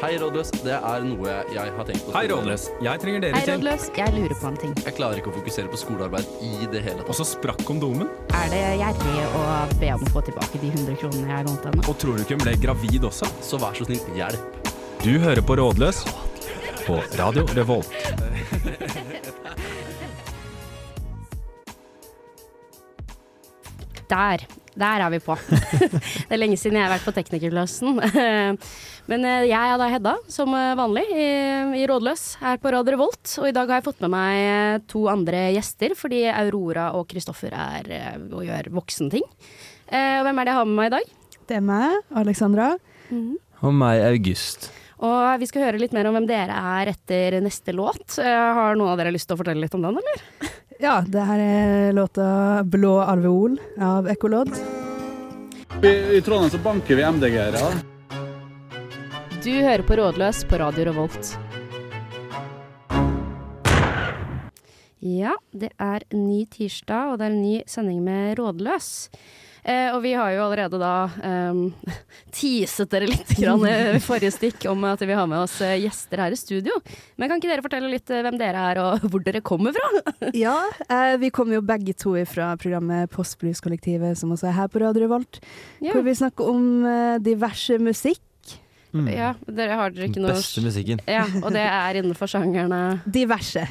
Hei, rådløs. Det er noe jeg har tenkt på. Hei, Rådløs. Jeg trenger dere Hei, til. rådløs. Jeg lurer på en ting. Jeg klarer ikke å fokusere på skolearbeid i det hele Og så sprakk kondomen. Er det gjerrig å be om å få tilbake de 100 kronene jeg lånte henne? Og tror du ikke hun ble gravid også? Så vær så snill, hjelp. Du hører på Rådløs på Radio Revolt. Der. Der er vi på. det er lenge siden jeg har vært på teknikerklassen. Men eh, jeg er da Hedda, som eh, vanlig, i, i Rådløs her på Radio Revolt. Og i dag har jeg fått med meg eh, to andre gjester, fordi Aurora og Kristoffer er og gjør voksenting. Eh, Og hvem er det jeg har med meg i dag? Det er meg, Alexandra. Og meg, August. Og vi skal høre litt mer om hvem dere er etter neste låt. Eh, Har noen av dere lyst til å fortelle litt om den, eller? Ja, det her er låta 'Blå alveol' av Ekkolodd. I, I Trondheim så banker vi MDG-ere. Du hører på Rådløs på Radio Revolt. Ja, det er ny tirsdag, og det er en ny sending med Rådløs. Eh, og vi har jo allerede da um, teaset dere litt grann i forrige stikk om at vi har med oss eh, gjester her i studio. Men kan ikke dere fortelle litt eh, hvem dere er og hvor dere kommer fra? Ja, eh, vi kommer jo begge to fra programmet Postblueskollektivet, som også er her på Radio Revolt. Ja, Hvor vi snakker om eh, diverse musikk. Mm. ja dere har dere ikke noe beste musikken. Ja, og det er innenfor sjangerne Diverse.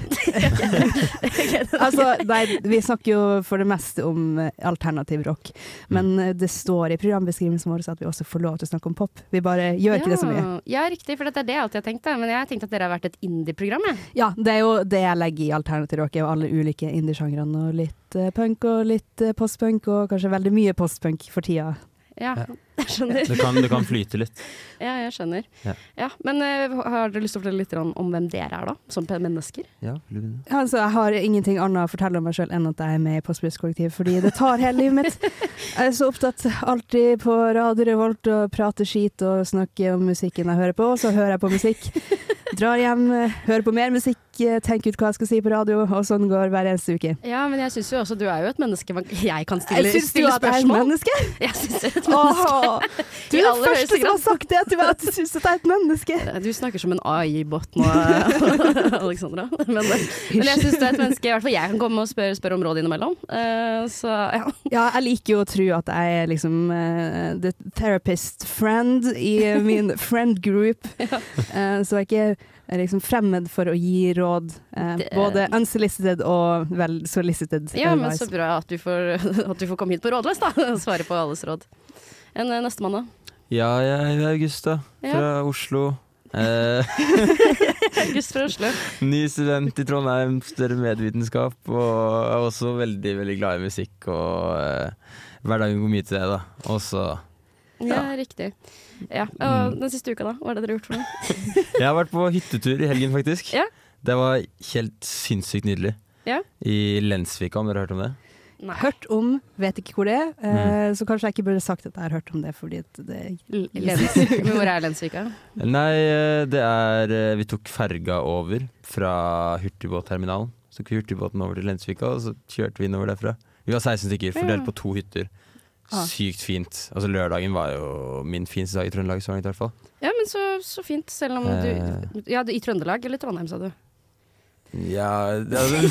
altså, nei, vi snakker jo for det meste om eh, alternativ rock, men eh, det står i programbeskrivelsen vår at vi også får lov til å snakke om pop. Vi bare gjør ikke det så mye. Ja, riktig, for det er det jeg alltid har tenkt. Men jeg har tenkt at dere har vært et indie-program. jeg. Ja, det er jo det jeg legger i alternativ rock, er jo alle ulike indie-sjangrene, og litt eh, punk og litt postpunk, og kanskje veldig mye postpunk for tida. Ja, Ja. jeg skjønner. Det kan, det kan flyte litt. Ja, jeg skjønner. Ja. Ja, men uh, har dere lyst til å fortelle litt om hvem dere er, da? Som mennesker? Ja, du altså, jeg har ingenting annet å fortelle om meg sjøl enn at jeg er med i Postblueskollektiv, fordi det tar hele livet mitt. Jeg er så opptatt alltid på Radio Revolt og prater skit og snakker om musikken jeg hører på, og så hører jeg på musikk. Drar hjem, eh, hører på mer musikk, eh, tenke ut hva jeg skal si på radio, og sånn går hver eneste uke. Ja, men jeg syns jo også du er jo et menneske jeg kan stille, Syns du stille at jeg er et menneske? Jeg syns jeg er et menneske. Åh, du er den første som har sagt det til meg, at du syns at jeg er et menneske. Du snakker som en AI-bot nå, Alexandra. Men, men jeg syns du er et menneske. I hvert fall jeg kan komme og spørre, spørre om råd innimellom. Eh, så ja. Ja, jeg liker jo å tro at jeg er liksom uh, the therapist friend i min friend group. Eh, så jeg er ikke liksom fremmed for å gi råd, eh, Det- både unsolicited og vel solicited. ja, men så bra at du får, at du får komme hit på Rådløs, da. og Svare på alles råd. En eh, nestemann, da? Ja, jeg er August, da. Fra Oslo. Eh, August fra Oslo. ny student i Trondheim, studerer medvitenskap. Og er også veldig, veldig glad i musikk. Og eh, hverdagen går mye til det, da. Også, ja. Ja, riktig. Ja, og Den siste uka, da? Hva er det dere har gjort for noe? Jeg har vært på hyttetur i helgen, faktisk. Ja. Det var helt sinnssykt nydelig. Ja. I Lensvika, om dere har hørt om det? Nei. Hørt om, vet ikke hvor det er. Mm. Så kanskje jeg ikke burde sagt at jeg har hørt om det, fordi at det Men hvor er Lensvika? Nei, eh, det er eh, Vi tok ferga over fra hurtigbåtterminalen. Så tok vi hurtigbåten over til Lensvika, og så kjørte vi innover derfra. Vi var 16 stykker, fordelt på to hytter. Sykt fint. Altså Lørdagen var jo min fineste dag i Trøndelag så langt, i hvert fall. Ja, men så, så fint, selv om du Ja, i Trøndelag eller Trondheim, sa du? Ja, det er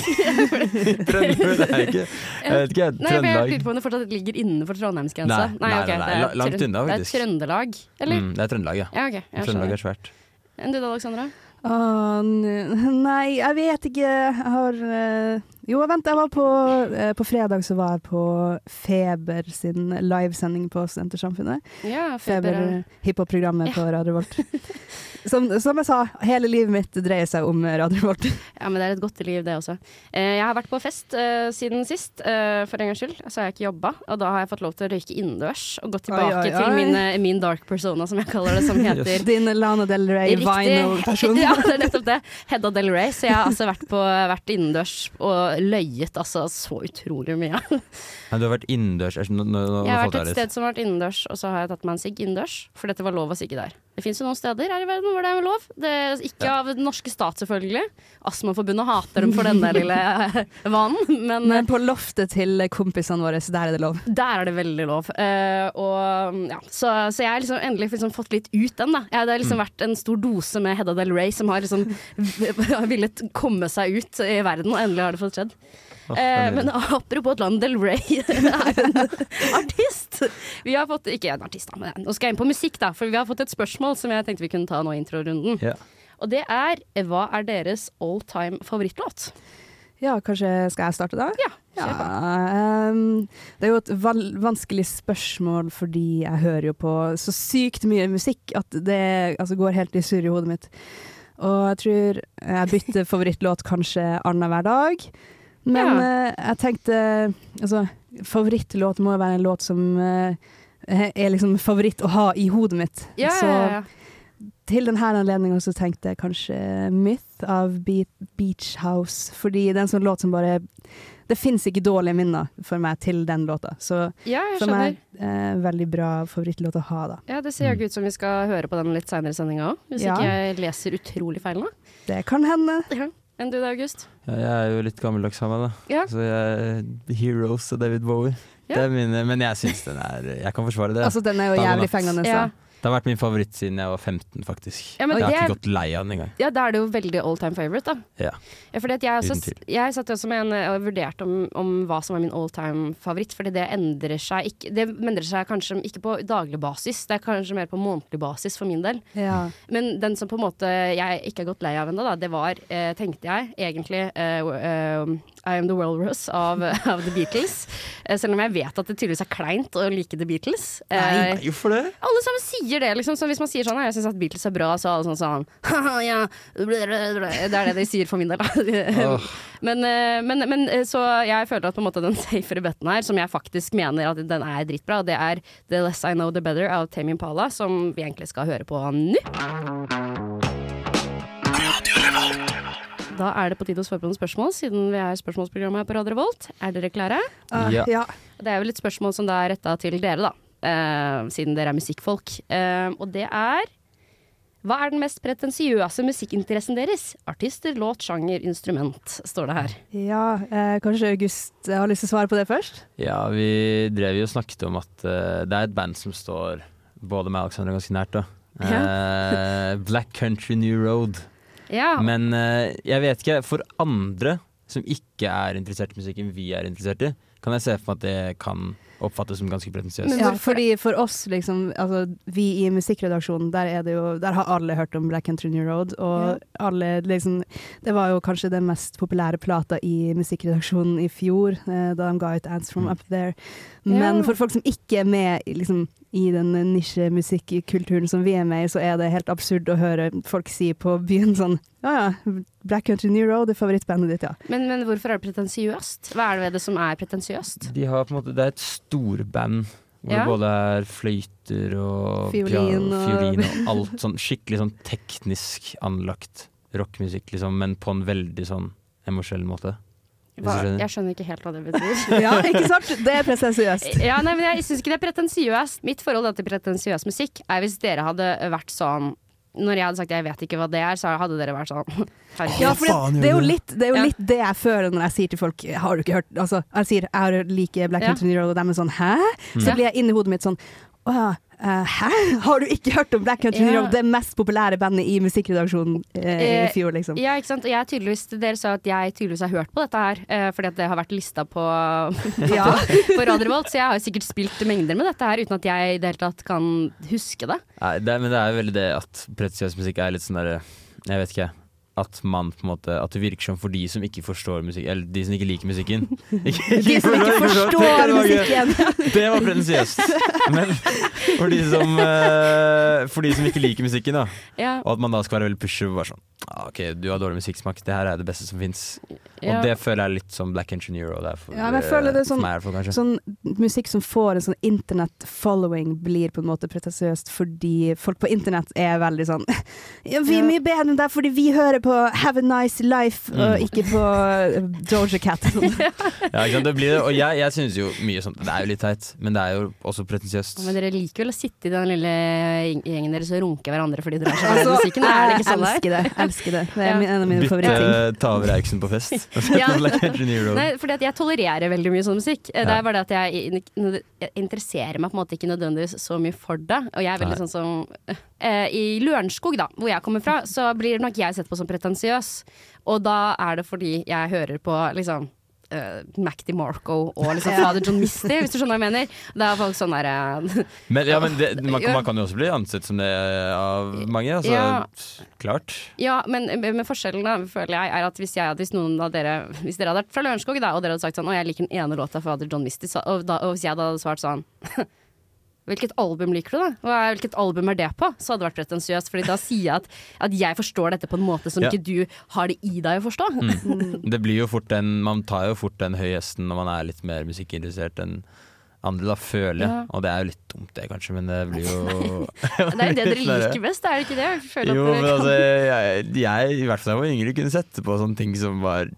Trøndelag det er ikke Jeg vet ikke, jeg. Nei, for jeg lurer på om det fortsatt ligger innenfor Trondheimsgrensa. Nei, nei, nei, nei, det er la- langt unna, faktisk. Det er Trøndelag, eller? Mm, det er Trøndelag, ja. Ja, okay, Trøndelag er svært. Enn du da, Alexandra? N- nei, jeg vet ikke. Jeg har eh, Jo, vent, jeg var på eh, På fredag så var jeg på Feber sin livesending på Studentersamfunnet. Ja, Feber Feber. hiphop-programmet Ja. på Radio Volt. Som, som jeg sa, hele livet mitt dreier seg om Radio Volt. Ja, men det er et godt liv, det også. Eh, jeg har vært på fest eh, siden sist, eh, for en gangs skyld. Så har jeg ikke jobba, og da har jeg fått lov til å røyke innendørs. Og gått tilbake Oi, oi, til oi. min, eh, min dark persona, som jeg kaller det, som heter Din Lana Del Rey vinyl-person. Ja, det er nettopp det. Hedda Del Rey. Så jeg har altså vært, på, vært innendørs og løyet altså så utrolig mye. Men du har vært innendørs? Jeg har vært et sted som har vært innendørs, og så har jeg tatt meg en sigg innendørs. For dette var lov å sigge der. Det fins jo noen steder her i verden hvor det er lov. Det er ikke av den norske stat, selvfølgelig. Astmaforbundet hater dem for denne lille vanen, men Men på loftet til kompisene våre, så der er det lov. der er det veldig lov. Uh, og, ja, så, så jeg har liksom endelig liksom fått litt ut den. Da. Jeg, det har liksom vært en stor dose med Hedda Del Rey som har liksom villet komme seg ut i verden, og endelig har det fått skjedd. Eh, men apropos at Lana Del Rey er en artist. Vi har fått, ikke en artist, da, men nå skal jeg inn på musikk, da. For vi har fått et spørsmål som jeg tenkte vi kunne ta nå i introrunden. Ja. Og det er hva er deres all time favorittlåt? Ja, kanskje skal jeg starte da? Ja, Ja, um, ehm, det er jo et val vanskelig spørsmål fordi jeg hører jo på så sykt mye musikk at det altså, går helt i surr i hodet mitt. Og jeg tror jeg bytter favorittlåt kanskje annenhver dag. Men eh, jeg tenkte Altså, favorittlåt må jo være en låt som uh, er liksom favoritt å ha i hodet mitt. Ja, så ja, ja. til denne anledningen så tenkte jeg kanskje Myth av Be Beach House, fordi det er en sånn låt som bare Det fins ikke dårlige minner for meg til den låta, så ja, for skjønner. meg eh, veldig bra favorittlåt å ha, da. Ja, Det ser jo ut som vi skal høre på den litt seinere i sendinga òg, hvis Ja. ikke jeg leser utrolig feil nå. Det kan hende. Ja. Enn du da, August? Ja, jeg er jo litt gammeldags av meg, da. Ja. Så jeg Heroes og David Bowie. Ja. Det er mine, men jeg syns den er Jeg kan forsvare det. Altså, den er jo jævlig fengende. Ja. Det har vært min favoritt siden jeg var 15, faktisk. Ja, men jeg har det ikke gått lei av den engang. Ja, da er det jo veldig all time favorite, da. Ja. Ja, fordi at jeg, også, jeg satt også med en og vurderte om, om hva som er min all time favoritt, fordi det endrer seg ikke Det endrer seg kanskje ikke på daglig basis, det er kanskje mer på månedlig basis for min del. Ja. Men den som på en måte jeg ikke har gått lei av ennå, det var, eh, tenkte jeg, egentlig eh, eh, I Am The Walrus av, av The Beatles. Eh, selv om jeg vet at det tydeligvis er kleint å like The Beatles. Eh, Hvorfor det? alle sammen sier det, liksom. Så hvis man sier sånn, jeg syns at Beatles er bra, så alle sånn sånn ja. Det er det de sier for min del, da. Men, eh, men, men eh, så jeg føler at på en måte den safere betten her, som jeg faktisk mener at den er dritbra, det er The Less I Know The Better av Tame Impala, som vi egentlig skal høre på nå. Da er det på tide å svare på noen spørsmål, siden vi er spørsmålsprogrammet her på Radio Revolt. Er dere klare? Uh, Ja. ja. Det er vel et spørsmål som da er retta til dere, da. Eh, siden dere er musikkfolk. Uh, og det er Hva er den mest pretensiøse musikkinteressen deres? Artister, låt, sjanger, instrument, står det her. ja uh, kanskje August har lyst til å svare på det først? Ja, vi drev jo og snakket om at det er et band som står både meg og Alexander ganske nært. da. Eh, Black Country New Road. Ja, Men jeg vet ikke, for andre som ikke er interessert i musikken vi er interessert i, kan jeg se for meg at det kan oppfattes som ganske pretensiøst. Ja, fordi for oss, liksom, altså, vi i musikkredaksjonen, der, er det jo, der har alle hørt om Black Country New Road. Og alle, liksom, det var jo kanskje den mest populære plata i musikkredaksjonen i fjor, eh, da de ga ut Ants From Mm. Up There. Men Ja. for folk som ikke er med liksom, i den nisjemusikkulturen som vi er med i, så er det helt absurd å høre folk si på byen sånn Ja ja, Black Country New Road er favorittbandet ditt, ja. men, men hvorfor er det pretensiøst? Hva er det ved det som er pretensiøst? De har på en måte, det er et storband hvor Ja. det både er fløyter og Fiolin og- fiolin og alt sånn skikkelig sånn teknisk anlagt rockmusikk, liksom, men på en veldig sånn emosjonell måte. Skjønner? jeg skjønner ikke helt hva det betyr. Ja, ikke sant? Det er pretensiøst. Ja, nei, men jeg syns ikke det er pretensiøst. Mitt forhold til pretensiøs musikk er hvis dere hadde vært sånn Når jeg hadde sagt jeg vet ikke hva det er, så hadde dere vært sånn Ja, for det, det er jo litt det, er jo Ja. litt det jeg føler når jeg sier til folk Har du ikke hørt Altså, jeg sier jeg liker Black Country ja. Road, og de er sånn Hæ? Så blir jeg inni hodet mitt sånn Å ja, eh, hæ? Har du ikke hørt om Black Country Ja. Road? Det mest populære bandet i musikkredaksjonen eh, Eh, i fjor, liksom. Ja, ikke sant. Jeg tydeligvis, dere sa at jeg tydeligvis har hørt på dette her, uh, fordi at det har vært lista på, Ja. på Radio Revolt, så jeg har sikkert spilt mengder med dette her uten at jeg i det hele tatt kan huske det. Nei, det, men det er jo veldig det at pretensiøs musikk er litt sånn derre Jeg vet ikke. At man på en måte At det virker som for de som ikke forstår musikk Eller de som ikke liker musikken. Ikke, De som ikke forstår musikken. Det var pretensiøst. Men for de, som, eh, for de som ikke liker musikken, da, Ja, og at man da skal være veldig pusher og bare sånn ah, OK, du har dårlig musikksmak, det her er det beste som fins. ja. Og det føler jeg litt som Black Engineer. Og det er for, Ja, men jeg føler det er eh, sånn- for meg. Sånn musikk som får en sånn internett-following, blir på en måte pretensiøst fordi folk på internett er veldig sånn Ja, vi er mye bedre enn deg fordi vi hører på Have a Nice Life, og Mm. ikke på Georgia Cat. Ja, ikke sant? Det blir det. Og jeg, jeg synes jo mye sånn Det er jo litt teit, men det er jo også pretensiøst. Men dere liker vel å sitte i den lille gjengen deres og runke hverandre fordi dere er så glad i Altså, musikken? Er det ikke sånn det er? elsker det. Elsker det. Det er Ja. en av mine favorittting. Bytte ta over Eriksen på fest. Ja. Nei, fordi at jeg tolererer veldig mye sånn musikk. Eh, Det er bare det at jeg, jeg interesserer meg på en måte ikke nødvendigvis så mye for det. Og jeg er veldig Nei. sånn som eh, I Lørenskog, da, hvor jeg kommer fra, så blir nok jeg sett på som pretensiøs. Og da er det fordi jeg hører på liksom uh, Mac DeMarco og liksom. Fader John Misty, hvis du skjønner hva jeg mener. Det er folk sånn derre Men, ja, men det, man, man kan jo også bli ansett som det av mange. Altså, Ja. Klart. Ja, men, men forskjellen da, føler jeg er at hvis, jeg, hvis noen av dere Hvis dere hadde vært fra Lørenskog da, og dere hadde sagt sånn Å, jeg liker den ene låta fra Fader John Misty, og, da, og hvis jeg da hadde svart sånn Hvilket album liker du, da? Er, hvilket album er det på? Så hadde det vært pretensiøst, Fordi da sier jeg at, at jeg forstår dette på en måte som Ja. ikke du har det i deg å forstå. Det blir jo fort en, man tar jo fort den høye hesten når man er litt mer musikkinteressert enn andre, da, føler jeg. Ja. Og det er jo litt dumt det, kanskje, men det blir jo Det er jo det dere liker best, er det ikke det? Jo, men altså, jeg, jeg, i hvert fall da jeg var yngre, kunne sette på sånne ting som var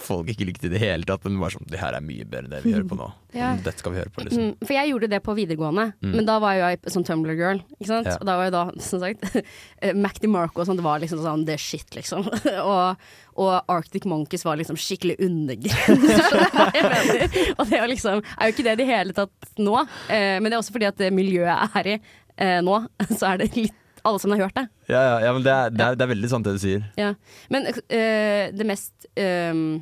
folk ikke likte i det hele tatt, men var sånn Det her er mye bedre enn det vi hører på nå. Ja. Dette skal vi høre på, liksom. Mm, for jeg gjorde det på videregående, Mm. men da var jo jeg sånn Tumblr-girl. Ikke sant? Ja. Og da var jo da, som sagt, Mac DeMarco og sånn, det var liksom sånn det er shit, liksom. og, og Arctic Monkeys var liksom skikkelig undergrunn. Jeg. Og det er, jo liksom, er jo ikke det i det hele tatt nå, eh, men det er også fordi at det miljøet jeg er i eh, nå, så er det litt alle som har hørt det. Ja, ja, ja men det er, det, er, det er veldig sant det du sier. Ja. Men øh, det mest øh,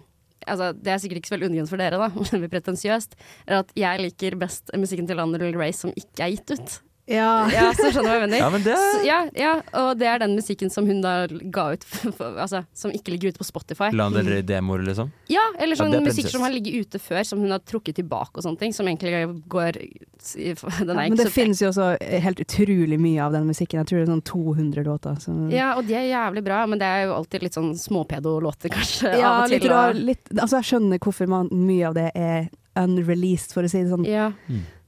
Altså, det er sikkert ikke så veldig undergrunn for dere, da, men pretensiøst, er at jeg liker best musikken til Lana Del Rey som ikke er gitt ut. Ja. Ja, så skjønner du hva jeg mener? Ja, men det Så, ja, ja, og det er den musikken som hun da ga ut, altså, som ikke ligger ute på Spotify. Lana Del Rey-demoer, liksom. Ja, eller sånn Ja, musikk som har ligget ute før, som hun har trukket tilbake og sånne ting, som egentlig går Den er Men det så finnes jo også helt utrolig mye av den musikken. Jeg tror det er sånn 200 låter. Så. Ja, og de er jævlig bra, men det er jo alltid litt sånn småpedo-låter, kanskje. Ja, av og til. Litt, og- litt, altså jeg skjønner hvorfor man, mye av det er unreleased, for å si det sånn. Ja.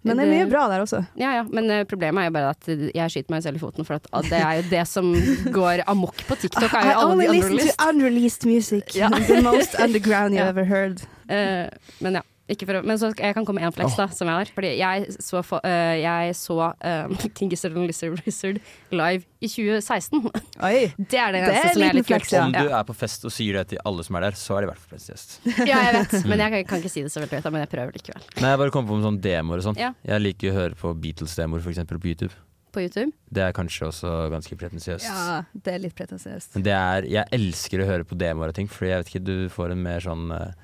Men det er mye bra der også. Ja, ja, men eh, problemet er jo bare at jeg skyter meg selv i foten, for at ah, det er jo det som går amok på TikTok, er I jo alle only listen to unreleased music. Ja. The most underground you ever heard. Uh, men ja. Ikke for, å- men så jeg kan komme med en flex, da, som jeg har. Fordi jeg så, for, eh, jeg så eh, King Gizzard and Lizard Wizard live i 2016. Oi. Det er det Det er eneste en som er litt flex, kult. ja. Om du er på fest og sier det til alle som er der, så er det i hvert fall pretensiøst. Ja, jeg vet, men jeg kan, kan ikke si det så veldig høyt, men jeg prøver likevel. Nei, jeg bare kom på med sånne demoer og sånn. Ja. Jeg liker å høre på Beatles-demoer eksempel på YouTube. På YouTube. Det er kanskje også ganske pretensiøst. Ja, det er litt pretensiøst. Men det er, jeg elsker å høre på demoer og ting, Fordi jeg vet ikke, du får en mer sånn eh,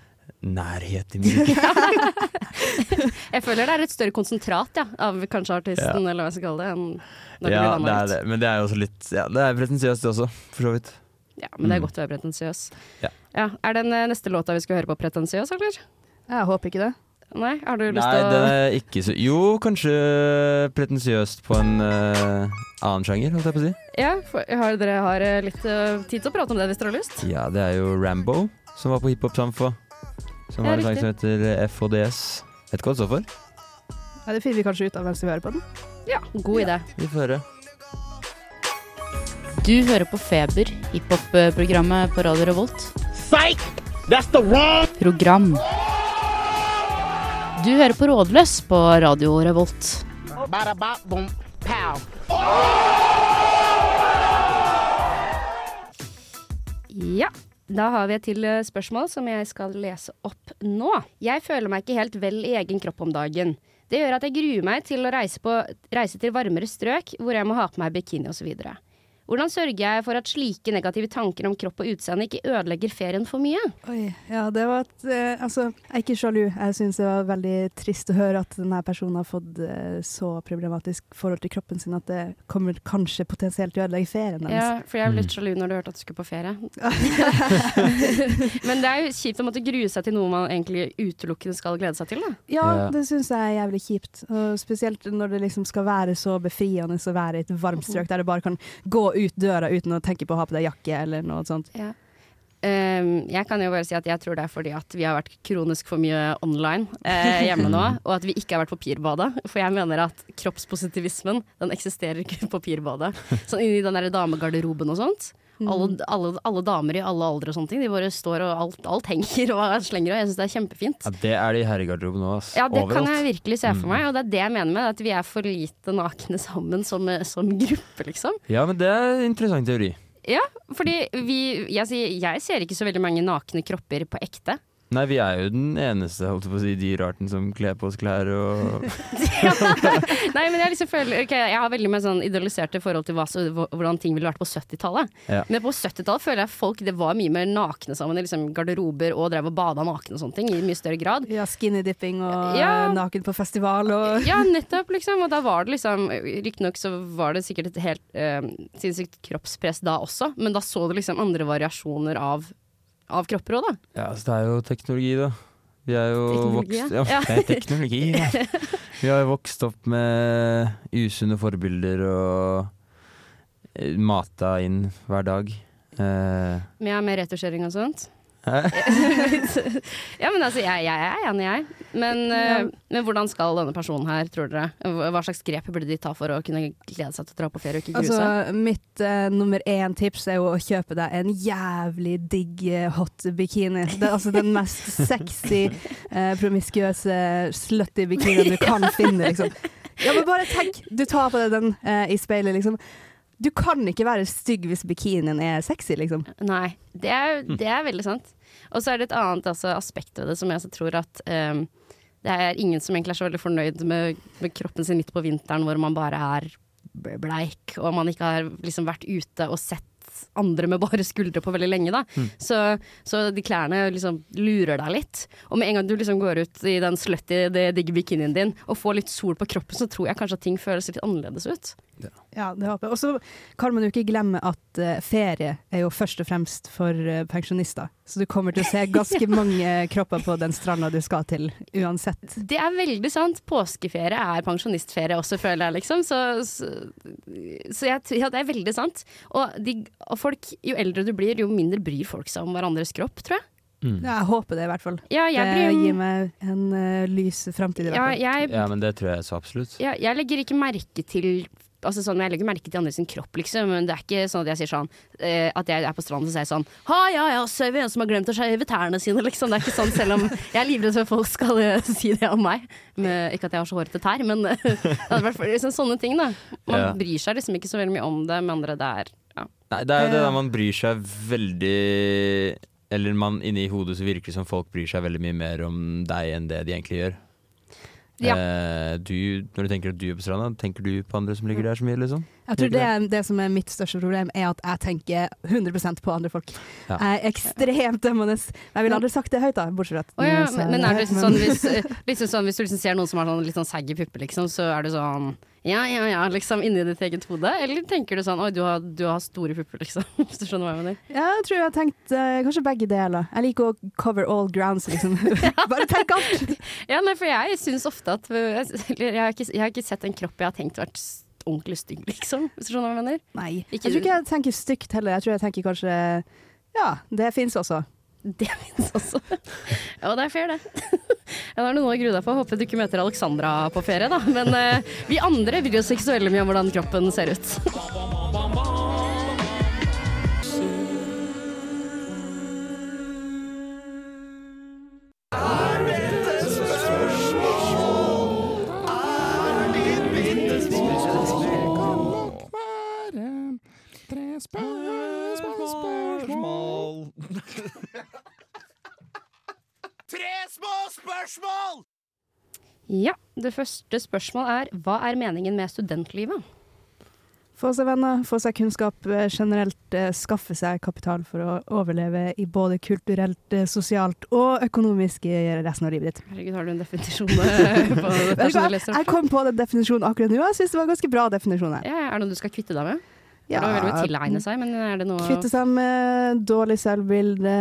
nærhet i musikk. Jeg føler det er et større konsentrat ja, av kanskje artisten, eller hva jeg skal kalle det, enn ja, det det er det. Men det er jo også litt Ja, det er pretensiøst det også, for så vidt. Ja, men det er Mm. godt å være pretensiøs. Ja. Er den eh, neste låta vi skal høre på pretensiøs, eller? Jeg håper ikke det. Nei, har du lyst Nei, til å den er ikke så Jo, kanskje pretensiøst på en uh, annen sjanger, holdt jeg på å si. Ja, for, har dere har eh, litt uh, tid til å prate om det hvis dere har lyst? Ja, det er jo Rambo som var på Hiphop Samfo. Som har en sang riktig. som heter FHDS. Vet ikke hva det står for? Ja, det finner vi kanskje ut av mens vi hører på den. Ja, god idé. Vi får høre. Du hører på Feber, hiphop-programmet på Radio Revolt. Program. Du hører på Rådløs på Radio Revolt. Ja, da har vi et til eh, spørsmål som jeg skal lese opp nå. Jeg føler meg ikke helt vel i egen kropp om dagen. Det gjør at jeg gruer meg til å reise, på, reise til varmere strøk hvor jeg må ha på meg bikini osv. Hvordan sørger jeg for at slike negative tanker om kropp og utseende ikke ødelegger ferien for mye? Oi, ja, det var et eh, Altså, jeg er ikke sjalu. Jeg syns det var veldig trist å høre at denne personen har fått eh, så problematisk forhold til kroppen sin at det kommer kanskje potensielt til å ødelegge ferien hennes. Ja, for jeg ble Mm. litt sjalu når du hørte at du skulle på ferie. Men det er jo kjipt å måtte grue seg til noe man egentlig utelukkende skal glede seg til, da. Ja, Ja. det syns jeg er jævlig kjipt. Og spesielt når det liksom skal være så befriende å være i et varmt strøk der du bare kan gå ut døra uten å tenke på å ha på deg jakke eller noe sånt. Um, jeg kan jo bare si at jeg tror det er fordi at vi har vært kronisk for mye online eh, hjemme nå, og at vi ikke har vært på pirbadet. For jeg mener at kroppspositivismen den eksisterer ikke på pirbadet. Sånn inni den der damegarderoben og sånt. Alle, alle, alle damer i alle aldre og sånne ting. De bare står og alt, alt henger og slenger, og jeg syns det er kjempefint. Ja, det er de i herregarderoben nå, ass. Ja, det Overalt. kan jeg virkelig se for Mm. meg, og det er det jeg mener med at vi er for lite nakne sammen som, som gruppe, liksom. Ja, men det er en interessant teori. Ja, fordi vi jeg, jeg ser ikke så veldig mange nakne kropper på ekte. Nei, vi er jo den eneste holdt på å si, dyrarten som kler på oss klær og Nei, men jeg liksom føler okay, Jeg har veldig mye sånn idealiserte forhold til hva, så, hvordan ting ville vært på 70-tallet. Ja. Men på 70-tallet føler jeg folk det var mye mer nakne sammen i liksom garderober og drev og bada nakne og sånne ting i mye større grad. Ja, skinny dipping og Ja. naken på festival og Ja, nettopp, liksom. Og da var det liksom Riktignok så var det sikkert et helt uh, sinnssykt kroppspress da også, men da så du liksom andre variasjoner av, av kropper òg, da. Ja, så det er jo teknologi, da. Vi er jo Teknologi, vokst ja. Ja, det er teknologi. Ja. Vi har jo vokst opp med usunne forbilder og eh, mata inn hver dag. Eh, Med mer retusjering og sånt. ja, men altså, jeg, jeg er enig, jeg. Men, eh, men hvordan skal denne personen her, tror dere? Hva slags grep burde de ta for å kunne glede seg til å dra på ferie og ikke grue Altså, mitt uh, nummer én tips er jo å kjøpe deg en jævlig digg eh, hot bikini. Det er altså den mest sexy, uh, promiskuøse, slutty bikinien du kan finne, liksom. Ja, men bare tenk, du tar på deg den uh, i speilet, liksom. Du kan ikke være stygg hvis bikinien er sexy, liksom. Nei, det er, det er veldig sant. Og så er det et annet altså, aspekt ved det som jeg tror at um, det er ingen som egentlig er så veldig fornøyd med, med kroppen sin midt på vinteren hvor man bare er bleik, og man ikke har liksom vært ute og sett andre med bare skuldre på veldig lenge, da. Så, så de klærne liksom lurer deg litt. Og med en gang du liksom går ut i den slutty, det digge bikinien din og får litt sol på kroppen, så tror jeg kanskje at ting føles litt annerledes ut. Ja, det håper jeg. Og så kan man jo ikke glemme at eh, ferie er jo først og fremst for eh, pensjonister. Så du kommer til å se ganske mange kropper på den stranda du skal til, uansett. Det er veldig sant. Påskeferie er pensjonistferie også, føler jeg, liksom. Så, så, så jeg, tror- ja, det er veldig sant. Og, de, og folk, jo eldre du blir, jo mindre bryr folk seg om hverandres kropp, tror jeg. Mm. Ja, jeg håper det, i hvert fall. Ja, jeg det blir, gir meg en uh, lys framtid, i hvert ja, jeg, Ja, men det tror jeg så absolutt. ja, jeg legger ikke merke til Altså sånn, Jeg legger merke til andre sin kropp, liksom, men det er ikke sånn at jeg sier sånn eh, At jeg er på stranden og sier sånn Ha ja ja, så er vi en som har glemt å shave tærne sine, liksom. Det er ikke sånn, selv om jeg er livredd for at folk skal uh, si det om meg. Men, ikke at jeg har så hårete tær, men uh, er liksom, sånne ting, da. Man Ja. bryr seg liksom ikke så veldig mye om det, med andre det er ja. Nei, det er jo det der man bryr seg veldig Eller man inni hodet så virker det som folk bryr seg veldig mye mer om deg enn det de egentlig gjør. Ja. Eh, du, når du tenker at du er på stranda, tenker du på andre som ligger der så mye, liksom? Jeg tror det, det som er mitt største problem, er at jeg tenker 100% på andre folk. Ja. Jeg er ekstremt dømmende. Jeg ville aldri sagt det høyt, da, bortsett fra at oh, ja, men, men er det liksom sånn hvis, eh, liksom sånn hvis du liksom ser noen som har sånn, litt sånn saggy pupper, liksom, så er du sånn ja, ja, ja, liksom inni ditt eget hode? Eller tenker du sånn oi, du har, du har store pupper, liksom? Hvis du skjønner hva jeg mener? Ja, jeg tror jeg har tenkt uh, kanskje begge deler. Jeg liker å cover all grounds, liksom. Bare tenk alt! Ja, nei, for jeg syns ofte at jeg, jeg, har ikke, jeg har ikke sett en kropp jeg har tenkt vært ordentlig stygg, liksom. Hvis du skjønner hva jeg mener? Nei. Ikke- Jeg tror ikke jeg tenker stygt heller. Jeg tror jeg tenker kanskje Ja, det fins også. Det fins også. Ja, det er fair, det. Ja, det er noe å grue deg på. Håper du ikke møter Alexandra på ferie, da. Men eh, vi andre bryr oss ikke så veldig mye om hvordan kroppen ser ut. Ja, det første spørsmålet er hva er meningen med studentlivet? Få seg venner, få seg kunnskap eh, generelt, eh, skaffe seg kapital for å overleve i både kulturelt, eh, sosialt og økonomisk i resten av livet ditt. Herregud, har du en definisjon på leser Jeg kom på den definisjonen akkurat nå, og jeg syns det var en ganske bra definisjon her. Ja, er det noe du skal kvitte deg med? Ja, var veldig å tilegne seg, men er det noe Kvitte seg med dårlig selvbilde,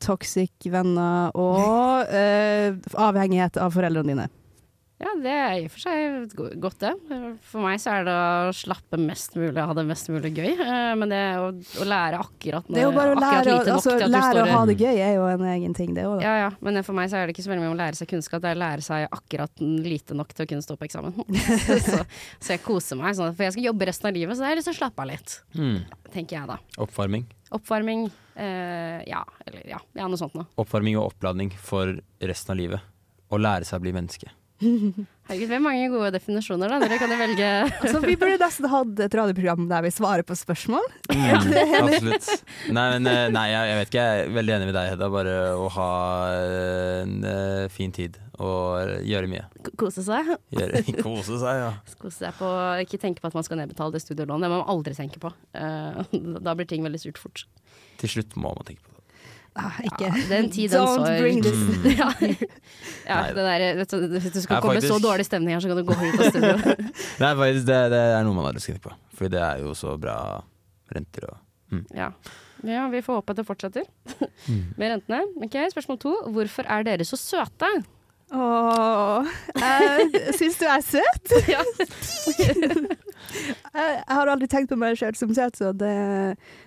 toxic venner og eh, avhengighet av foreldrene dine. Ja, det er i og for seg godt, det. For meg så er det å slappe mest mulig og ha det mest mulig gøy. Eh, Men det å, å lære akkurat Det er jo bare å lære, å- lite nok altså, til at du lære å ha det gøy er jo en egen ting, det òg. ja, ja, men for meg så er det ikke så veldig mye om å lære seg kunnskap, det er å lære seg akkurat lite nok til å kunne stå på eksamen. så, så jeg koser meg sånn, for jeg skal jobbe resten av livet, så jeg har lyst til å slappe av litt, Mm. tenker jeg da. Oppvarming. Oppvarming. eh, ja, eller ja, ja, noe sånt noe. Oppvarming og oppladning for resten av livet. Å lære seg å bli menneske. Herregud, vi har mange gode definisjoner, da. Dere kan jo velge Altså, vi burde nesten hatt et radioprogram der vi svarer på spørsmål. Mm, absolutt. Nei, men eh, nei, jeg, jeg vet ikke. Jeg er veldig enig med deg, Hedda. Bare å ha en eh, fin tid og gjøre mye. k- kose seg. Gjøre, kose seg, ja. Kose seg på Ikke tenke på at man skal nedbetale det studielånet. Det må man aldri tenke på. Eh, da blir ting veldig surt fort. Til slutt må man tenke på. Ah, ikke Ja, den tid, den Don't sorg. bring this Mm. ja. ja, det der, vet du, hvis du skal komme faktisk... så dårlig stemning her, så kan du gå ut av studio. Nei, faktisk, det, det er noe man aldri skal tenke på. For det er jo så bra renter og ja. ja, vi får håpe at det fortsetter med rentene. Ok, Spørsmål to. Hvorfor er dere så søte? Åh, jeg syns du er søt? Ja. Jeg, jeg har aldri tenkt på meg sjøl som søt, så det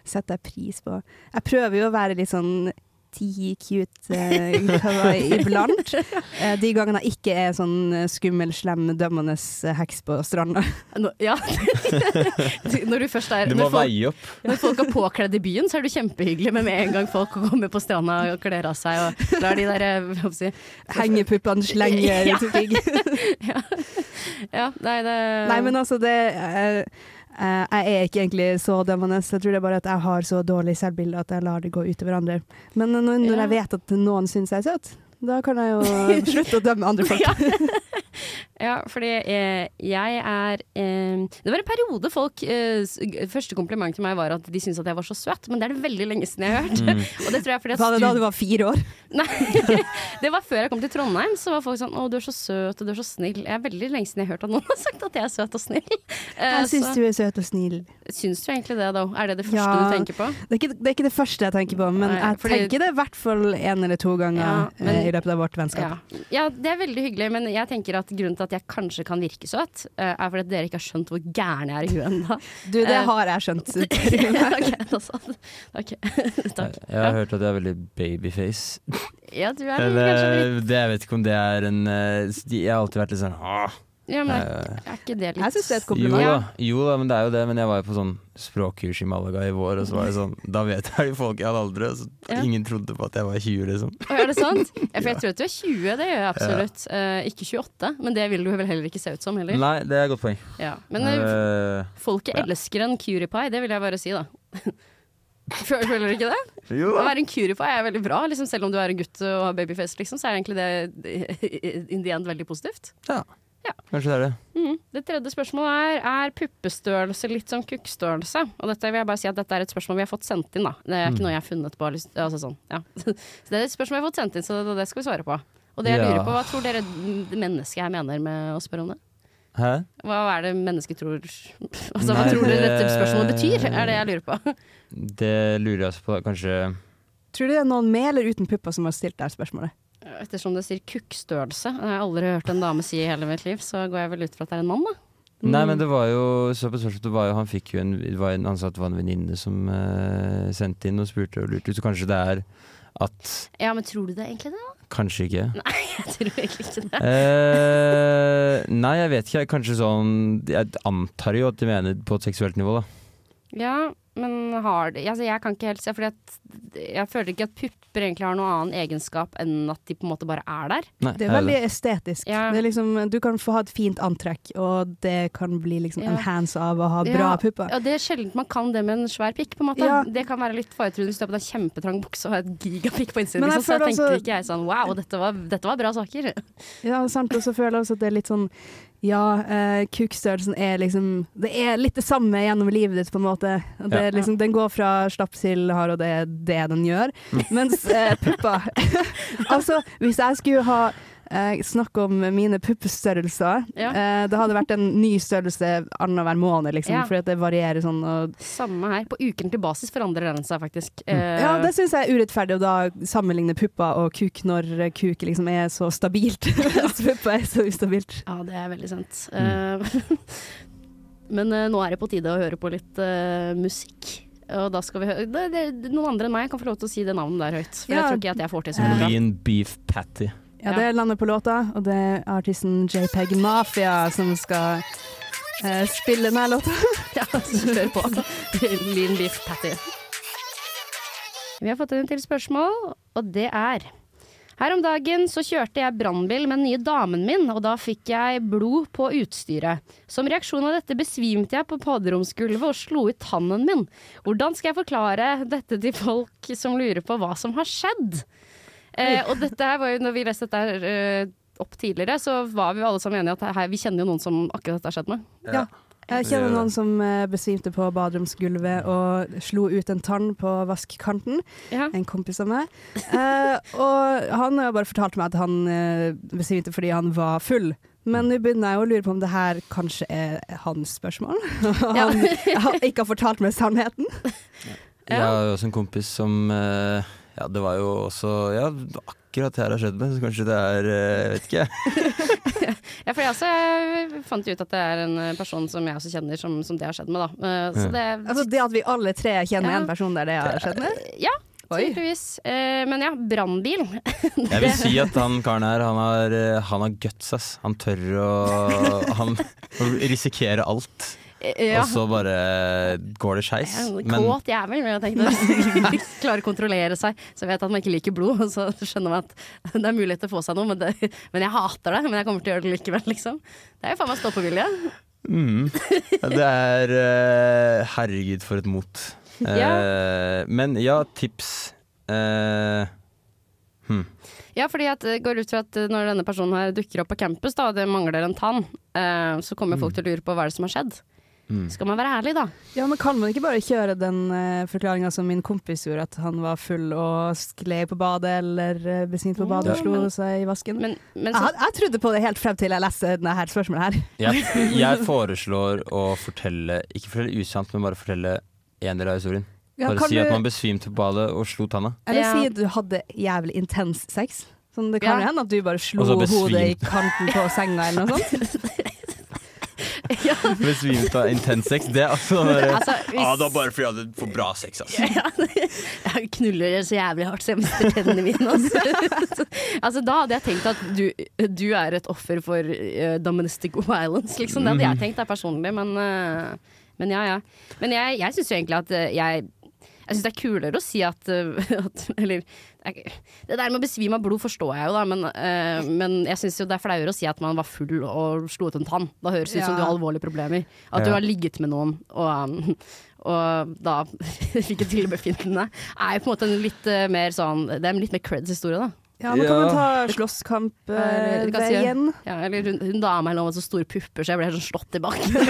setter jeg pris på. Jeg prøver jo å være litt sånn tea cute uh, iblant. Uh, de gangene jeg ikke er sånn eh, skummel, slem, dømmende eh, heks på stranda. Nå, ja. når du først er Du må folk, veie opp. når folk er påkledd i byen, så er du kjempehyggelig, men med en gang folk kommer på stranda og kler av seg og lar de der eh, si, Hengepuppene slenger Ja. ut omkring. Ja, nei, det Nei, men altså, det eh, eh, Jeg er ikke egentlig så dømmende. Jeg tror det er bare at jeg har så dårlig selvbilde at jeg lar det gå utover andre. Men når, når Ja. jeg vet at noen syns jeg er søt, da kan jeg jo slutte å dømme andre folk. Ja. ja, fordi eh, jeg er eh, Det var en periode folk eh, Første kompliment til meg var at de syntes at jeg var så søt, men det er det veldig lenge siden jeg har hørt. Mm. Og det tror jeg fordi at Var det da du var fire år? Nei, det var før jeg kom til Trondheim. Så var folk sånn 'Å, du er så søt, og du er så snill'. Jeg er veldig lenge siden jeg har hørt at noen har sagt at jeg er søt og snill. Eh, Jeg syns du er søt og snill. Syns du egentlig det, da? Er det det første Ja. du tenker på? Det er, ikke, det er ikke det første jeg tenker på, men Nei, jeg fordi- tenker det i hvert fall en eller to ganger Ja, men- eh, i løpet av vårt Ja. vennskap. ja, det er veldig hyggelig, men jeg tenker at grunnen til at jeg kanskje kan virke søt, eh, er fordi at dere ikke har skjønt hvor gæren jeg er i huet ennå. Du, det Eh. har jeg skjønt. ok, da sa takk. Jeg har hørt at jeg er veldig babyface. Ja, du er Eller, kanskje litt det, jeg vet ikke om det er en eh, Jeg har alltid vært litt sånn Åh, Ja, men er, eh, er ikke det litt Jeg syns det er et Jo da, jo da, men det er jo det. Men jeg var jo på sånn språkkurs i Malaga i vår, og så var det sånn Da vet jeg jo folk jeg hadde aldri, Så Ja. Ingen trodde på at jeg var 20, liksom. Og Er det sant? Ja, for jeg tror at du er 20, det gjør jeg absolutt. Uh, ikke 28, men det vil du vel heller ikke se ut som heller. Nei, det er et godt poeng. Ja. Men eh, Eh, folket ja. elsker en curie pie, det vil jeg bare si, da. Føler du ikke det? jo Å være en curie pie er veldig bra, liksom, selv om du er en gutt og har babyface, liksom, så er egentlig det in the end veldig positivt. Kanskje det er det. Mhm. Det tredje spørsmålet er er puppestørrelse litt som kukkstørrelse. Og dette vil jeg bare si at dette er et spørsmål vi har fått sendt inn. da Det er Mm. ikke noe jeg har funnet på. Altså sånn, ja. Så det er et spørsmål vi har fått sendt inn, så det, det skal vi svare på. Og det jeg Ja. lurer på, Hva tror dere det mennesket her mener med å spørre om det? Hæ? Hva er det mennesket tror Altså, Hva tror dere dette spørsmålet betyr? Er det jeg lurer på. Det lurer jeg også på. Kanskje Tror du det er noen med eller uten pupper som har stilt det spørsmålet? Ettersom det sier kukkstørrelse, jeg har aldri hørt en dame si i hele mitt liv, så går jeg vel ut fra at det er en mann, da. Nei, men det var jo så på spørsmålet, det var jo, Han fikk jo en, det var en Han sa det var en venninne som eh, sendte inn og spurte og lurte. Så kanskje det er at Ja, men tror du det egentlig det? Kanskje ikke. Jeg tror egentlig ikke det. Eh, nei, jeg vet ikke. Kanskje sånn Jeg antar jo at de mener på et seksuelt nivå, da. Ja, men har det altså Jeg kan ikke helt se, for jeg føler ikke at pupper egentlig har noen annen egenskap enn at de på en måte bare er der. Nei, Det er veldig estetisk. Ja. Det er liksom, du kan få ha et fint antrekk, og det kan bli liksom Ja. enhance av å ha bra Ja, pupper. Ja, Det er sjelden man kan det med en svær pikk. på en måte Ja. Det kan være litt faretruende hvis du har på deg en kjempetrang bukse og har et gigapikk på innsiden. Liksom, så jeg tenker også- ikke jeg sånn wow, dette var, dette var bra saker. Ja, sant. Og så føler jeg også at det er litt sånn Ja, eh, kukstørrelsen er liksom Det er litt det samme gjennom livet ditt, på en måte. Det, Ja. liksom, den går fra slapp til hard, og det er det den gjør. Mm. Mens eh, pupper Altså, hvis jeg skulle ha eh, snakke om mine puppestørrelser Ja. eh, Det hadde vært en ny størrelse annenhver måned, liksom, Ja. fordi det varierer sånn. Og, Samme her. På ukentlig basis forandrer den seg faktisk. Mm. Eh, ja, det syns jeg er urettferdig å da sammenligne pupper og kuk når eh, kuk liksom er så stabilt. Mens pupper er så ustabilt. Ja, det er veldig sant. Mm. Eh, men eh, nå er det på tide å høre på litt eh, musikk. Og da skal vi høre det, det, Noen andre enn meg kan få lov til å si det navnet der høyt. For Ja. jeg tror ikke at jeg får til så veldig bra. Lean beef patty. Ja, det er landet på låta, og det er artisten JPEG Mafia som skal eh, spille denne låta. Ja, hør på. Lean beef patty. Vi har fått inn til spørsmål, og det er Her om dagen så kjørte jeg brannbil med den nye damen min, og da fikk jeg blod på utstyret. Som reaksjon av dette besvimte jeg på baderomsgulvet og slo ut tannen min. Hvordan skal jeg forklare dette til folk som lurer på hva som har skjedd? Eh, og dette her var jo, når vi leste dette her, eh, opp tidligere, så var vi alle sammen enige at her, vi kjenner jo noen som akkurat dette har skjedd med. Ja. Jeg kjenner noen som eh, besvimte på baderomsgulvet og slo ut en tann på vaskkanten. Ja. En kompis av meg. Eh, og han har bare fortalt meg at han eh, besvimte fordi han var full. Men nå begynner jeg å lure på om det her kanskje er hans spørsmål. Og han har ikke har fortalt meg sannheten. Jeg har også en kompis som eh, Ja, det var jo også Ja, akkurat det her har skjedd med, så kanskje det er eh, Jeg vet ikke. jeg. Ja, for jeg også jeg fant jo ut at det er en eh, person som jeg også kjenner som, som det har skjedd med, da. Eh, Så det Altså det at vi alle tre kjenner Ja. en person der det har skjedd med. Ja, tydeligvis. Eh, Men ja, brannbil. Jeg vil si at han karen her, han har, eh, han har guts, ass. Han tør å Han risikerer alt. Eh, Ja. Og så bare går det skeis. Kåt jævel, vil jeg tenke. klarer å kontrollere seg. Så vet jeg at man ikke liker blod, og så skjønner man at det er mulighet til å få seg noe, men, det, men jeg hater det. Men jeg kommer til å gjøre det likevel, liksom. Det er jo faen meg stå-på-vilje. mm, det er uh, Herregud, for et mot. Eh, Men ja, tips. Uh, hmm. Ja, fordi at det går ut fra at når denne personen her dukker opp på campus, da, og det mangler en tann, så kommer folk til å lure på hva er det som har skjedd. Mm. Skal man være ærlig, da? Ja, men Kan man ikke bare kjøre den uh, forklaringa som min kompis gjorde, at han var full og skled på badet eller uh, besvimte på badet og slo men- seg i vasken? Men, men jeg, så, jeg trodde på det helt frem til jeg leste denne her spørsmålet her. Jeg, jeg foreslår å fortelle, ikke fortelle usant, men bare fortelle en del av historien. Ja, Bare si at man besvimte på badet og slo tanna. Eller Ja. si at du hadde jævlig intens sex. Sånn, det kan Ja. hende at du bare slo hodet i kanten på senga eller noe sånt. Besvimt av intens sex. Det er altså bare, altså, hvis, ah, det var bare fordi jeg hadde for bra sex, altså. Jeg knuller så jævlig hardt så jeg mister tennene mine. Altså. altså, da hadde jeg tenkt at du, du er et offer for uh, domestic violence, liksom. Det hadde jeg tenkt da personlig, men, uh, men ja ja. Men jeg, jeg syns jo egentlig at eh, jeg jeg syns det er kulere å si at, eh, at Eller Det der med å besvime av blod forstår jeg jo, da, men, uh, men jeg syns jo det er flauere å si at man var full og slo ut en tann. Da høres det ut som du har alvorlige problemer. At du har ligget med noen og, um, og da fikk et illebefinnende. Er jo på en måte en litt eh, mer sånn Det er en litt mer creds-historie, da. Ja, nå kan man ta slåsskamp Eh, uh? Ja, eller hun, hun dama eller noe med så store pupper, så jeg ble helt sånn slått i bakken.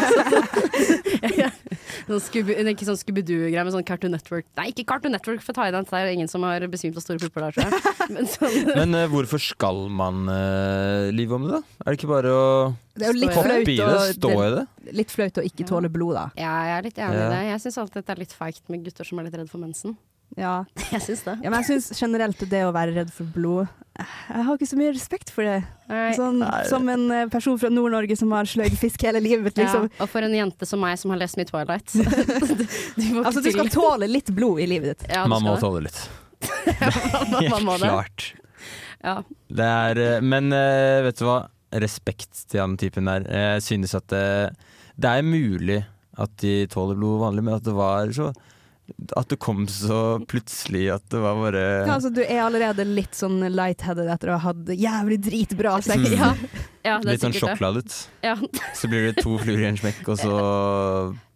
Liksom. sånn Scooby- ikke sånn Scooby-Doo-greie, men sånn Cartoon Network. Nei, ikke Cartoon Network for Thailand, det er ingen som har besvimt av store pupper der, tror jeg. Men sånn, Men uh, hvorfor skal man uh, lyve om det, da? Er det ikke bare å Det er jo litt hoppe flaut, i det, stå i det? det, litt flaut å ikke tåle blod, da. ja, jeg er litt enig i det. Jeg syns alltid det er litt feigt med gutter som er litt redd for mensen. Ja. Jeg syns det. ja, men jeg syns generelt det å være redd for blod Jeg har ikke så mye respekt for det. Sånn, som en eh, person fra Nord-Norge som har sløyd fisk hele livet liksom. Ja, og for en jente som meg som har lest mye Twilight. du, må Altså, du skal tåle litt blod i livet ditt. ja, Man må det. tåle litt. Det. klart. Ja. Det er, eh, men eh, vet du hva? Respekt til han typen der. Jeg synes at det, det er mulig at de tåler blod vanlig, men at det var så At det kom så plutselig at det var bare Ja, altså, du er allerede litt sånn lightheaded etter å ha hatt jævlig dritbra sex. Mm. Ja, ja, det Litt sånn sjokkladet. Ja. Så blir det to fluer i en smekk, og så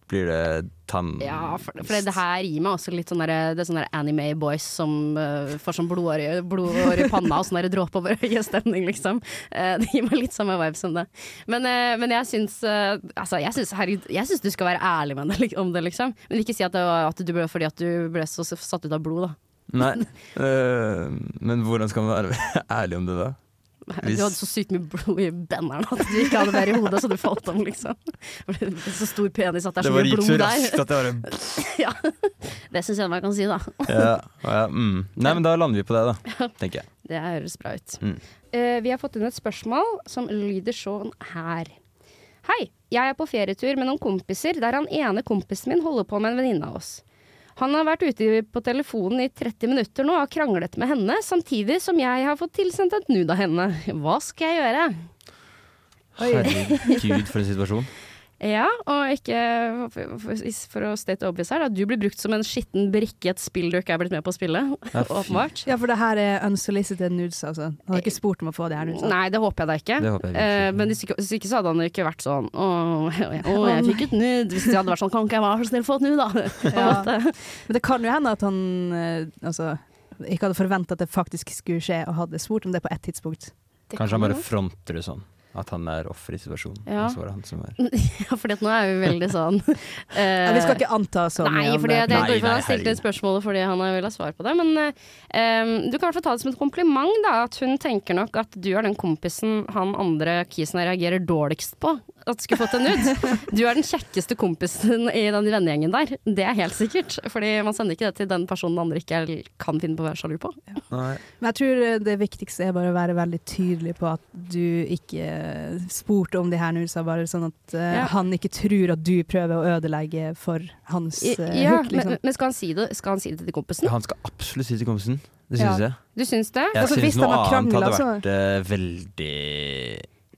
blir det tann... Ja, for, for det her gir meg også litt sånn der, det sånne anime boys som uh, får sånn blodår i, blodår i panna og sånn dråpe over øyestemning, liksom. Uh, det gir meg litt samme vibe som det. Men, uh, men jeg syns Altså, jeg syns, herregud, jeg syns du skal være ærlig med det, om det, liksom. Men ikke si at det var at du ble, fordi at du ble så satt ut av blod, da. Nei. men hvordan skal man være ærlig om det da? Hvis- Du hadde så sykt mye blod i benderen at du ikke hadde mer i hodet, så du falt om, liksom. Så stor penis at det er så mye blod der. Det var gikk så raskt at det bare Ja. Det syns jeg man kan si, da. ja, ja, mm. Nei, men da lander vi på det, da. Tenker jeg. Det høres bra ut. Mm. Uh, vi har fått inn et spørsmål som lyder sånn her. Hei, jeg er på ferietur med noen kompiser der han ene kompisen min holder på med en venninne av oss. Han har vært ute på telefonen i 30 minutter nå og kranglet med henne, samtidig som jeg har fått tilsendt et nude av henne. Hva skal jeg gjøre? Herregud, for en situasjon. Ja, og ikke for, å state obvious her, da. Du blir brukt som en skitten brikke i et spill du ikke er blitt med på å spille. Åpenbart. Ja, for det her er unsolicited nudes, altså. Han har ikke spurt om å få de her nudesene. Nei, det håper jeg da ikke. Det håper jeg ikke. Eh, men hvis ikke, hvis ikke så hadde han ikke vært sånn Å, å, jeg fikk et nude. Hvis det hadde vært sånn Kan ikke jeg være så snill å få et nude, da? Ja. Men det kan jo hende at han eh, altså, ikke hadde forventa at det faktisk skulle skje, og hadde spurt om det på ett tidspunkt. Det Kanskje kan han bare fronter det sånn. At han er offer i situasjonen. Ja. Og så var det han som var Ja, for nå er vi veldig sånn uh, Ja, vi skal ikke anta så mye Nei, om fordi det. jeg Nei, nei, han stilte det spørsmålet fordi han vil ha svar på det. Men uh, du kan i hvert fall ta det som et kompliment, da. At hun tenker nok at du er den kompisen han andre kisen reagerer dårligst på. At skulle fått en ut. Du er den kjekkeste kompisen i den vennegjengen der. Det er helt sikkert. Fordi man sender ikke det til den personen andre ikke kan finne på å være sjalu på. Ja. Men jeg tror eh, det viktigste er bare å være veldig tydelig på at du ikke spurte om de her sa bare sånn at eh, Ja. han ikke tror at du prøver å ødelegge for hans uh, ja, hook, liksom. men, men skal han si det Skal han si det til kompisen? Han skal absolutt si det til kompisen. Det Ja. syns jeg. Du syns det? Jeg Altså, syns noe annet kranglet, hadde så- vært uh, veldig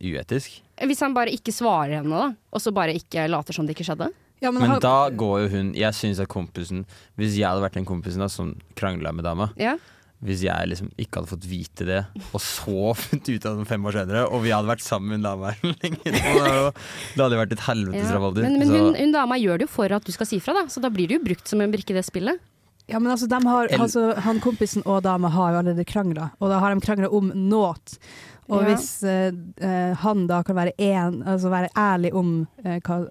uetisk. Hvis han bare ikke svarer henne, da, og så bare ikke later som det ikke skjedde? Ja, men Men har... da går jo hun Jeg syns at kompisen Hvis jeg hadde vært den kompisen da som krangla med dama Ja. Hvis jeg liksom ikke hadde fått vite det, og så funnet ut av det fem år senere, og vi hadde vært sammen med her lenge, det hadde det vært et helvetes Ja. rabalder. Men, men hun, hun dama gjør det jo for at du skal si fra, da. Så da blir du jo brukt som en brikke i det spillet. Ja, men altså, har, altså, han kompisen og dama har jo allerede krangla, og da har de krangla om noe. Og Ja. hvis eh, eh, han da kan være, en, altså være ærlig om uh, hva,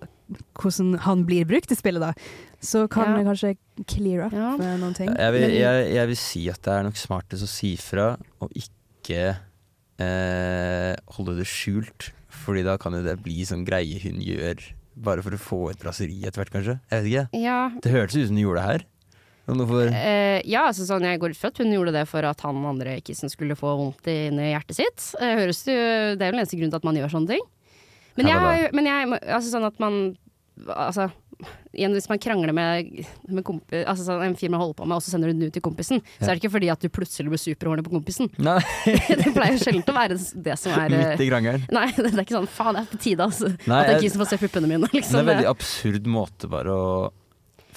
hvordan han blir brukt i spillet, da, så kan Ja. det kanskje clear up Ja. noen ting. jeg, vil, jeg, jeg vil si at det er nok smartest å si fra, og ikke eh, holde det skjult. Fordi da kan jo det bli sånn greie hun gjør, bare for å få et raseri etter hvert, kanskje. Jeg vet ikke. Ja, Det hørtes ut som hun gjorde det her. For... Uh, eh, ja altså sånn jeg går ut fra at hun gjorde det for at han andre kissen skulle få vondt inni hjertet sitt. Uh, høres det, jo- det er vel den eneste grunnen til at man gjør sånne ting. Men jeg, men jeg altså sånn at man Altså igjen, hvis man krangler med, med kompis, altså sånn, en fyr man holder på med, og så sender du den ut til kompisen, så er det ikke fordi at du plutselig blir superhårende på kompisen. Det pleier sjelden å være det som er eh, midt i krangelen. Nei, det er ikke sånn faen, det er på tide, altså. Nei, at det er ikke som får se puppene mine, Det er liksom. en veldig absurd måte bare å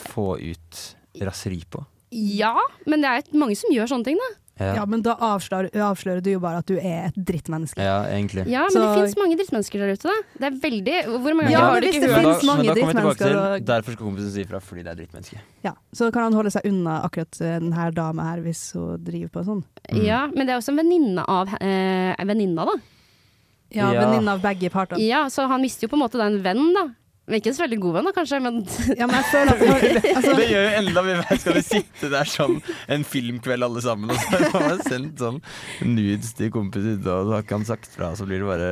få ut raseri på. Ja, men det er mange som gjør sånne ting, da. Ja, Ja, men da avslører, avslører du jo bare at du er et drittmenneske. ja egentlig. Ja, men Så- det fins mange drittmennesker der ute, da. Det er veldig Hvor mange ganger Ja, har du ikke hørt Men men da kommer vi tilbake til og- Derfor skal kompisen si ifra, fordi det er drittmenneske. Ja, så kan han holde seg unna akkurat denne den her dama her, hvis hun driver på sånn. Ja, men det er også en venninne av eh, venninna, da. Ja, Ja. venninne av begge parter. Ja, så han mister jo på en måte da en venn, da. Ikke så veldig god venn, da, kanskje, men Ja, men jeg føler at altså, Det gjør jo enda mye Skal vi sitte der sånn en filmkveld alle sammen, og så har man sendt sånn nudes til kompisen, og så har ikke han sagt fra, så blir det bare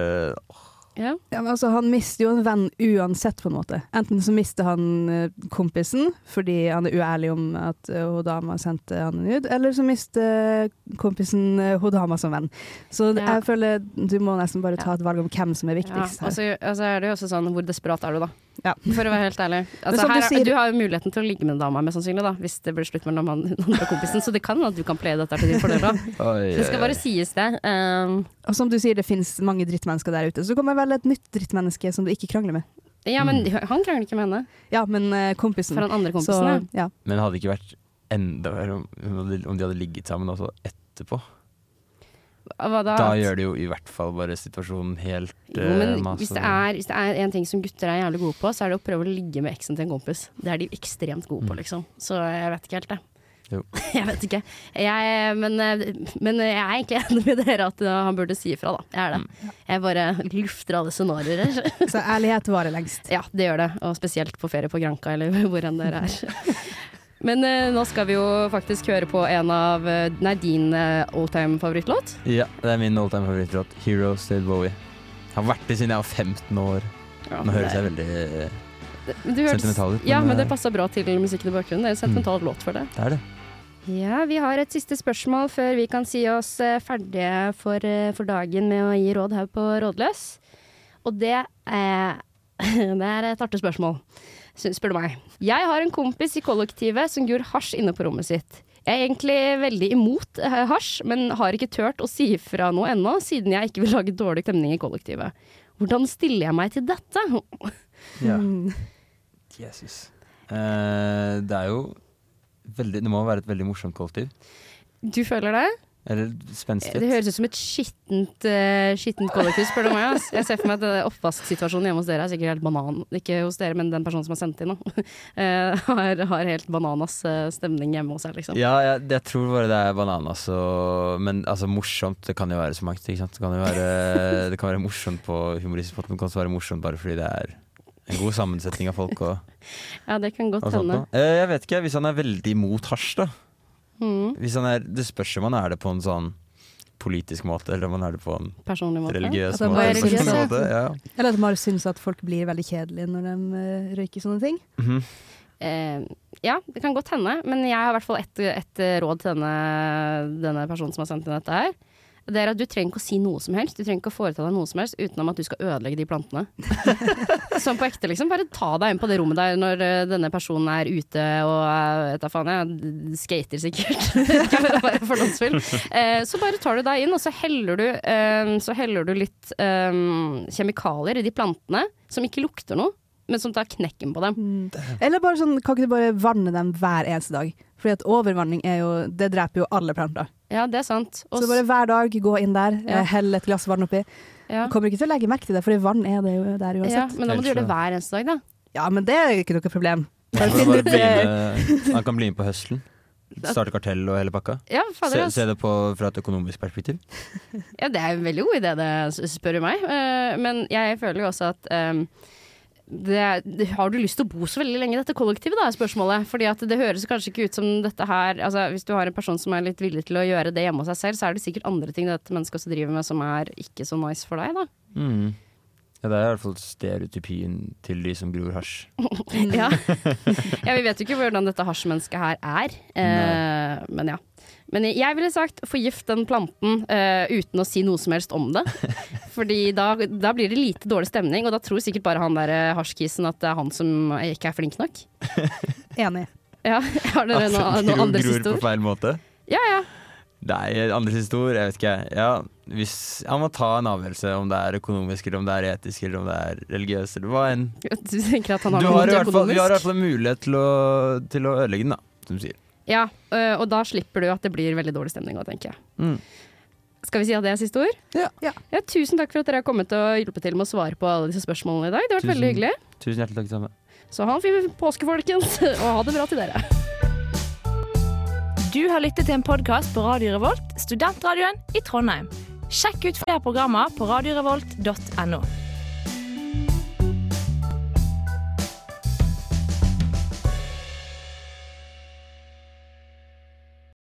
ja. Ja, men altså, han mister jo en venn uansett, på en måte. Enten så mister han eh, kompisen fordi han er uærlig om at uh, hun dama sendte han en nude, eller så mister kompisen uh, hun dama som venn. Så Ja. jeg føler du må nesten bare ta et valg om hvem som er Ja, viktigst og her. så altså, altså, er det jo også sånn hvor desperat er du, da? Ja. For å være helt ærlig. Altså, her, du sier- du har jo muligheten til å ligge med dama, mest sannsynlig, da, hvis det blir slutt mellom han og kompisen. Så det kan at du kan playe dette til din fordel, òg. Det skal bare sies, det. Um, Og som du sier, det finnes mange drittmennesker der ute, så du kan velge et nytt drittmenneske som du ikke krangler med. ja, men han krangler ikke med henne. Ja, men eh, kompisen. For han andre så, kompisen, ja. ja. Men hadde det ikke vært enda verre om, om de hadde ligget sammen også etterpå? Hva da? Da gjør det jo i hvert fall bare situasjonen helt Jo, men eh, hvis det, er, hvis det er en ting som gutter er jævlig gode på, så er det å prøve å ligge med eksen til en kompis. Det er de ekstremt gode på, Mm. liksom. Så jeg vet ikke helt, det. Jo. Jeg vet ikke. Jeg, men, eh, men jeg er egentlig enig med dere at eh, han burde si ifra, da. Jeg er det. Mm. Jeg bare lufter alle scenarioer. Så ærlighet varer lengst. Ja, det gjør det. Og spesielt på ferie på Granka eller hvor enn dere er. Men eh, nå skal vi jo faktisk høre på en av eh, Nei, din uh, oldtime-favorittlåt. Ja, det er min all-time favorittlåt. 'Heroes' State Bowie'. Har vært det siden jeg var 15 år. Nå høres jeg veldig du hørtes- sentimental ut, Ja, men, det eh, passa bra til musikken i bakgrunnen. Det er en sentimental låt for det. Det er det. Ja, vi har et siste spørsmål før vi kan si oss eh, ferdige for, eh, for dagen med å gi råd her på Rådløs. Og det er, det er et artig spørsmål, spør du meg. Jeg har en kompis i kollektivet som gjorde hasj inne på rommet sitt. Jeg er egentlig veldig imot eh, hasj, men har ikke turt å si fra noe ennå, siden jeg ikke vil lage dårlig stemning i kollektivet. Hvordan stiller jeg meg til dette? Ja. Jesus. Eh, det er jo veldig Det må være et veldig morsomt kollektiv. Du føler det? Eller spenstig. Det høres ut som et skittent, uh, skittent kollektiv, spør du meg. ass. Jeg ser for meg at eh, oppvasksituasjonen hjemme hos dere er sikkert helt banan. Ikke hos dere, men den personen som har sendt inn, da. Uh, har, har helt bananas uh, stemning hjemme hos seg, liksom. Ja, jeg, jeg tror bare det er bananas og Men altså, morsomt det kan jo være så mangt. Ikke sant? Det kan jo være, det kan være morsomt på humoristisk måte, men det kan også være morsomt bare fordi det er en god sammensetning av folk. Og, Ja, det kan godt hende. Eh, jeg vet ikke, hvis han er veldig imot hasj, da. Mm, Hvis han er, det spørs om han er det på en sånn politisk måte, eller om han er det på en personlig måte. religiøs Altså, måte. eller religiøs, ja. måte. Ja. Eller at man bare syns at folk blir veldig kjedelige når de uh, røyker sånne ting. Mhm. Eh, ja, det kan godt hende, men jeg har i hvert fall ett et råd til denne, denne personen som har sendt inn dette her. Det er at Du trenger ikke å si noe som helst, du trenger ikke å foreta deg noe som helst utenom at du skal ødelegge de plantene. Sånn på ekte, liksom. Bare ta deg inn på det rommet der når eh, denne personen er ute og eh, vet da faen jeg, skater sikkert. Eh, så bare tar du deg inn, og så heller du, eh, så heller du litt eh, kjemikalier i de plantene som ikke lukter noe, men som tar knekken på dem. Eller bare sånn, kan ikke du bare vanne dem hver eneste dag? Fordi at overvanning er jo, det dreper jo alle planter. Ja, det er sant. Også, Så bare hver dag gå inn der, Ja. eh, hell et glass vann oppi. ja. Du kommer ikke til å legge merke til det, for vann er det jo der uansett. ja, men da må du gjøre det hver eneste dag, da. Ja, men det er ikke noe problem. Man Han, kan med, kan bli med på høsten. Starte kartell og hele pakka. Ja, Se, se det på fra et økonomisk perspektiv. Ja, det er en veldig god idé, det, spør du meg. Eh, men jeg føler jo også at ehm, det, det, Har du lyst til å bo så veldig lenge i dette kollektivet, da, er spørsmålet. Fordi at det høres kanskje ikke ut som dette her altså, Hvis du har en person som er litt villig til å gjøre det hjemme hos seg selv, så er det sikkert andre ting dette mennesket også driver med som er ikke så nice for deg, da. Mm. Ja, det er i hvert fall stereotypien til de som gror hasj. Ja. ja, vi vet jo ikke hvordan dette hasjmennesket her er, eh, men ja. Men jeg ville sagt forgift den planten uh, uten å si noe som helst om det. Fordi da, da blir det lite dårlig stemning, og da tror sikkert bare han der eh, hasjkisen at det er han som ikke er flink nok. Enig. Ja, Har dere noe, At noe andre gror på feil måte. Ja, ja. Nei, andre siste ord, jeg vet ikke. Ja, hvis, han må ta en avgjørelse om det er økonomisk, eller om det er etisk, eller om det er religiøst, eller hva enn. Du tenker at han har noe har i hvert fall, vi har i hvert fall en mulighet til å, til å ødelegge den, da, som du sier. Ja, øh, og da slipper du at det blir veldig dårlig stemning òg, tenker jeg. Mm. Skal vi si at det er siste ord? Ja. Ja. Tusen takk for at dere har kommet og hjulpet til med å svare på alle disse spørsmålene i dag. Det har vært Tusen- veldig hyggelig. Tusen hjertelig takk, sammen. Så ha en fin påske, folkens, og ha det bra til dere. Du har lyttet til en podkast på Radio Revolt, studentradioen i Trondheim. Sjekk ut flere programmer på radiorevolt.no.